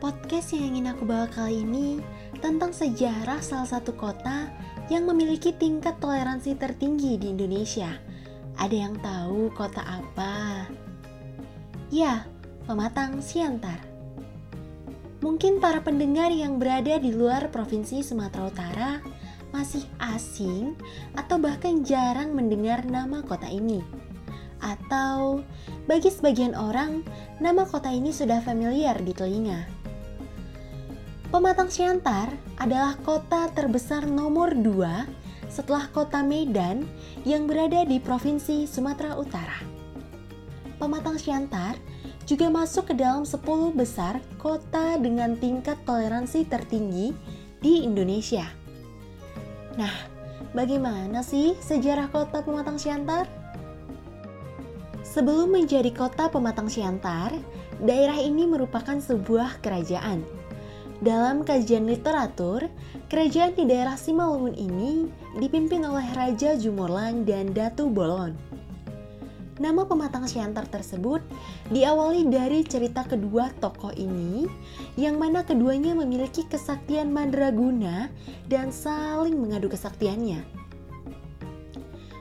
Podcast yang ingin aku bawa kali ini tentang sejarah salah satu kota yang memiliki tingkat toleransi tertinggi di Indonesia. Ada yang tahu kota apa? Ya, Pematang Siantar. Mungkin para pendengar yang berada di luar Provinsi Sumatera Utara masih asing atau bahkan jarang mendengar nama kota ini. Atau bagi sebagian orang, nama kota ini sudah familiar di telinga. Pematang Siantar adalah kota terbesar nomor 2 setelah kota Medan yang berada di Provinsi Sumatera Utara. Pematang Siantar juga masuk ke dalam 10 besar kota dengan tingkat toleransi tertinggi di Indonesia. Nah, bagaimana sih sejarah kota Pematang Siantar? Sebelum menjadi kota Pematang Siantar, daerah ini merupakan sebuah kerajaan dalam kajian literatur, kerajaan di daerah Simalungun ini dipimpin oleh Raja Jumurlang dan Datu Bolon. Nama pematang Siantar tersebut diawali dari cerita kedua tokoh ini, yang mana keduanya memiliki kesaktian mandraguna dan saling mengadu kesaktiannya.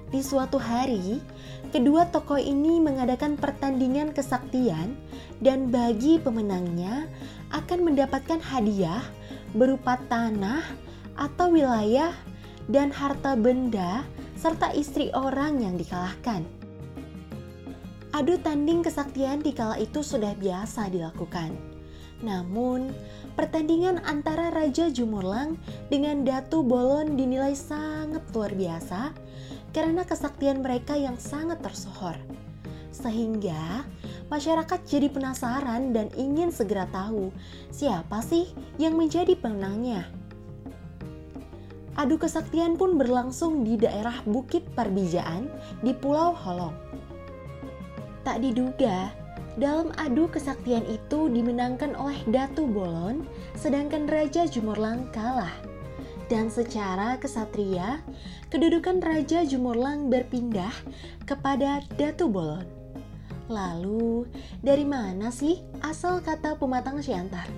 Di suatu hari, kedua tokoh ini mengadakan pertandingan kesaktian dan bagi pemenangnya akan mendapatkan hadiah berupa tanah atau wilayah dan harta benda serta istri orang yang dikalahkan. Adu tanding kesaktian di kala itu sudah biasa dilakukan. Namun, pertandingan antara Raja Jumurlang dengan Datu Bolon dinilai sangat luar biasa karena kesaktian mereka yang sangat tersohor. Sehingga masyarakat jadi penasaran dan ingin segera tahu siapa sih yang menjadi pemenangnya. Adu kesaktian pun berlangsung di daerah Bukit Parbijaan di Pulau Holong. Tak diduga, dalam adu kesaktian itu dimenangkan oleh Datu Bolon, sedangkan Raja Jumurlang kalah. Dan secara kesatria, kedudukan Raja Jumurlang berpindah kepada Datu Bolon. Lalu, dari mana sih asal kata pematang siantar?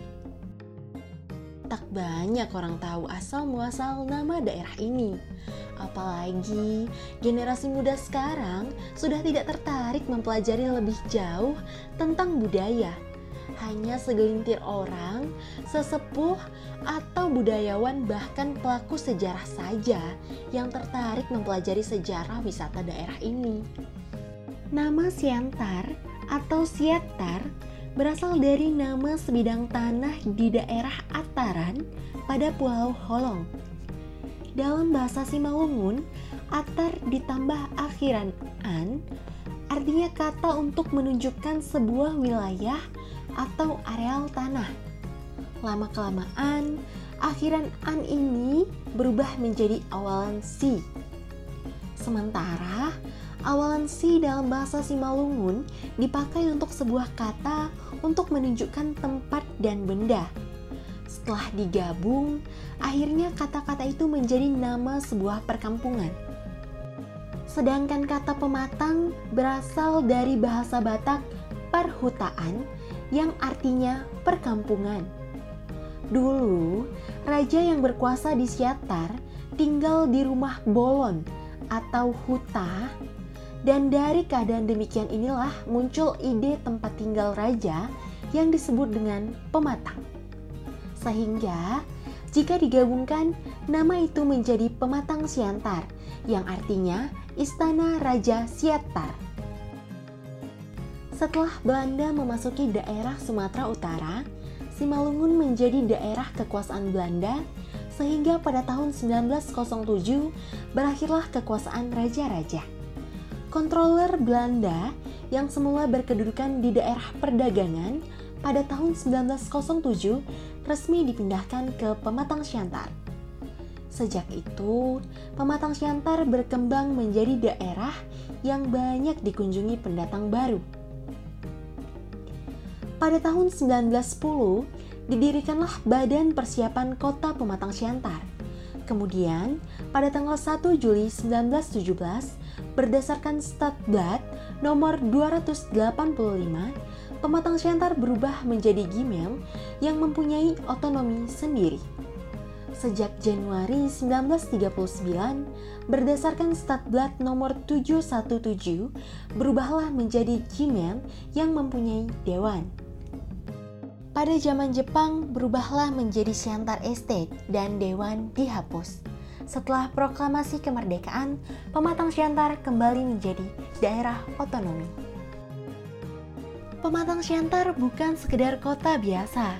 Tak banyak orang tahu asal muasal nama daerah ini. Apalagi generasi muda sekarang sudah tidak tertarik mempelajari lebih jauh tentang budaya. Hanya segelintir orang, sesepuh, atau budayawan bahkan pelaku sejarah saja yang tertarik mempelajari sejarah wisata daerah ini. Nama Siantar atau Siatar berasal dari nama sebidang tanah di daerah Ataran pada Pulau Holong. Dalam bahasa Simalungun, Atar ditambah akhiran an artinya kata untuk menunjukkan sebuah wilayah atau areal tanah. Lama-kelamaan, akhiran an ini berubah menjadi awalan si. Sementara Awalan si dalam bahasa Simalungun dipakai untuk sebuah kata untuk menunjukkan tempat dan benda. Setelah digabung, akhirnya kata-kata itu menjadi nama sebuah perkampungan. Sedangkan kata pematang berasal dari bahasa Batak perhutaan yang artinya perkampungan. Dulu, raja yang berkuasa di Siatar tinggal di rumah bolon atau huta dan dari keadaan demikian inilah muncul ide tempat tinggal raja yang disebut dengan pematang. Sehingga jika digabungkan, nama itu menjadi Pematang Siantar yang artinya Istana Raja Siantar. Setelah Belanda memasuki daerah Sumatera Utara, Simalungun menjadi daerah kekuasaan Belanda sehingga pada tahun 1907 berakhirlah kekuasaan raja-raja. Kontroler Belanda yang semula berkedudukan di daerah perdagangan pada tahun 1907 resmi dipindahkan ke Pematang Siantar. Sejak itu, Pematang Siantar berkembang menjadi daerah yang banyak dikunjungi pendatang baru. Pada tahun 1910, didirikanlah Badan Persiapan Kota Pematang Siantar. Kemudian, pada tanggal 1 Juli 1917, berdasarkan Statblad nomor 285, Pematang Siantar berubah menjadi Gimel yang mempunyai otonomi sendiri. Sejak Januari 1939, berdasarkan Statblad nomor 717, berubahlah menjadi Gimel yang mempunyai dewan. Pada zaman Jepang, berubahlah menjadi Siantar Estate dan dewan dihapus. Setelah proklamasi kemerdekaan, Pematang Siantar kembali menjadi daerah otonomi. Pematang Siantar bukan sekedar kota biasa.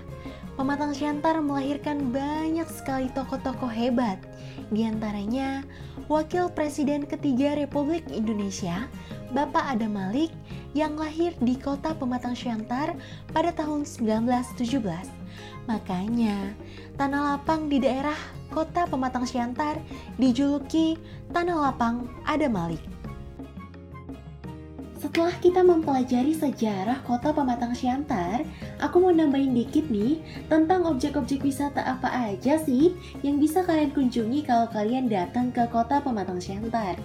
Pematang Siantar melahirkan banyak sekali tokoh-tokoh hebat. Di antaranya, Wakil Presiden ketiga Republik Indonesia, Bapak Adam Malik, yang lahir di kota Pematang Siantar pada tahun 1917. Makanya, tanah lapang di daerah kota Pematang Siantar dijuluki Tanah Lapang Adam Malik. Setelah kita mempelajari sejarah kota Pematang Siantar, aku mau nambahin dikit nih tentang objek-objek wisata apa aja sih yang bisa kalian kunjungi kalau kalian datang ke kota Pematang Siantar.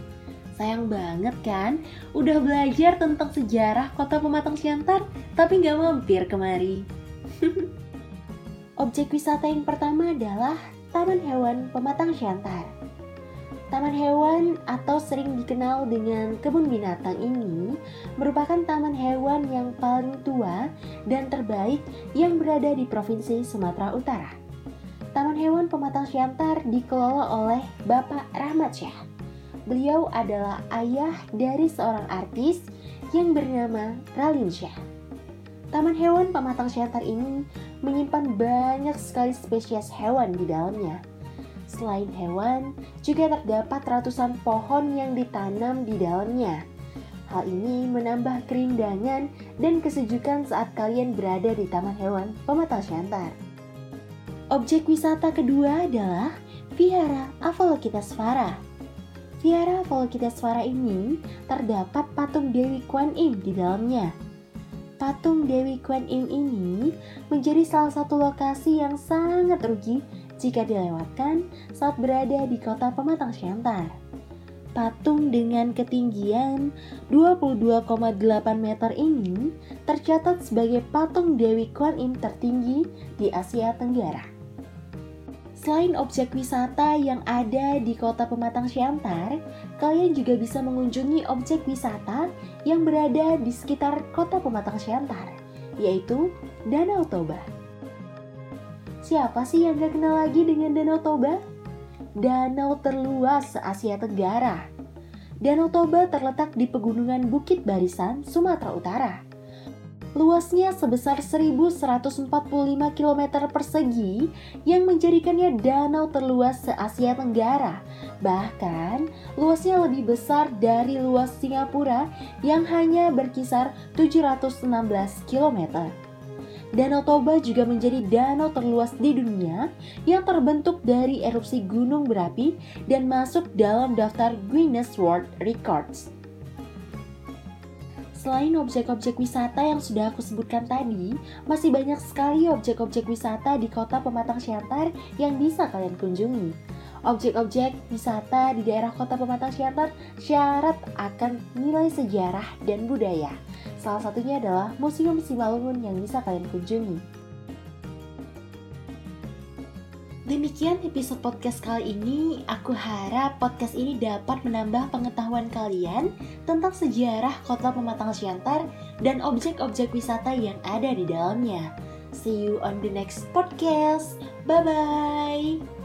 Sayang banget kan, udah belajar tentang sejarah kota Pematang Siantar, tapi nggak mampir kemari. Objek wisata yang pertama adalah Taman Hewan Pematang Siantar. Taman hewan atau sering dikenal dengan kebun binatang ini merupakan taman hewan yang paling tua dan terbaik yang berada di Provinsi Sumatera Utara. Taman Hewan Pematang Siantar dikelola oleh Bapak Rahmat Syah. Beliau adalah ayah dari seorang artis yang bernama Ralin Syah. Taman Hewan Pematang Siantar ini menyimpan banyak sekali spesies hewan di dalamnya Selain hewan, juga terdapat ratusan pohon yang ditanam di dalamnya. Hal ini menambah kerindangan dan kesejukan saat kalian berada di Taman Hewan Pematang Siantar. Objek wisata kedua adalah Vihara Avalokitesvara. Vihara Avalokitesvara ini terdapat patung Dewi Kuan Im di dalamnya. Patung Dewi Kuan Im ini menjadi salah satu lokasi yang sangat rugi jika dilewatkan saat berada di kota Pematang Siantar. Patung dengan ketinggian 22,8 meter ini tercatat sebagai patung Dewi Kuan Im tertinggi di Asia Tenggara. Selain objek wisata yang ada di kota Pematang Siantar, kalian juga bisa mengunjungi objek wisata yang berada di sekitar kota Pematang Siantar, yaitu Danau Toba. Siapa sih yang gak kenal lagi dengan Danau Toba? Danau terluas se-Asia Tenggara. Danau Toba terletak di pegunungan Bukit Barisan, Sumatera Utara. Luasnya sebesar 1145 km persegi yang menjadikannya danau terluas se-Asia Tenggara. Bahkan, luasnya lebih besar dari luas Singapura yang hanya berkisar 716 km. Danau Toba juga menjadi danau terluas di dunia yang terbentuk dari erupsi gunung berapi dan masuk dalam daftar Guinness World Records. Selain objek-objek wisata yang sudah aku sebutkan tadi, masih banyak sekali objek-objek wisata di kota Pematang Siantar yang bisa kalian kunjungi. Objek-objek wisata di daerah kota Pematang Siantar syarat akan nilai sejarah dan budaya. Salah satunya adalah Museum Simalungun yang bisa kalian kunjungi. Demikian episode podcast kali ini. Aku harap podcast ini dapat menambah pengetahuan kalian tentang sejarah kota Pematang Siantar dan objek-objek wisata yang ada di dalamnya. See you on the next podcast. Bye bye.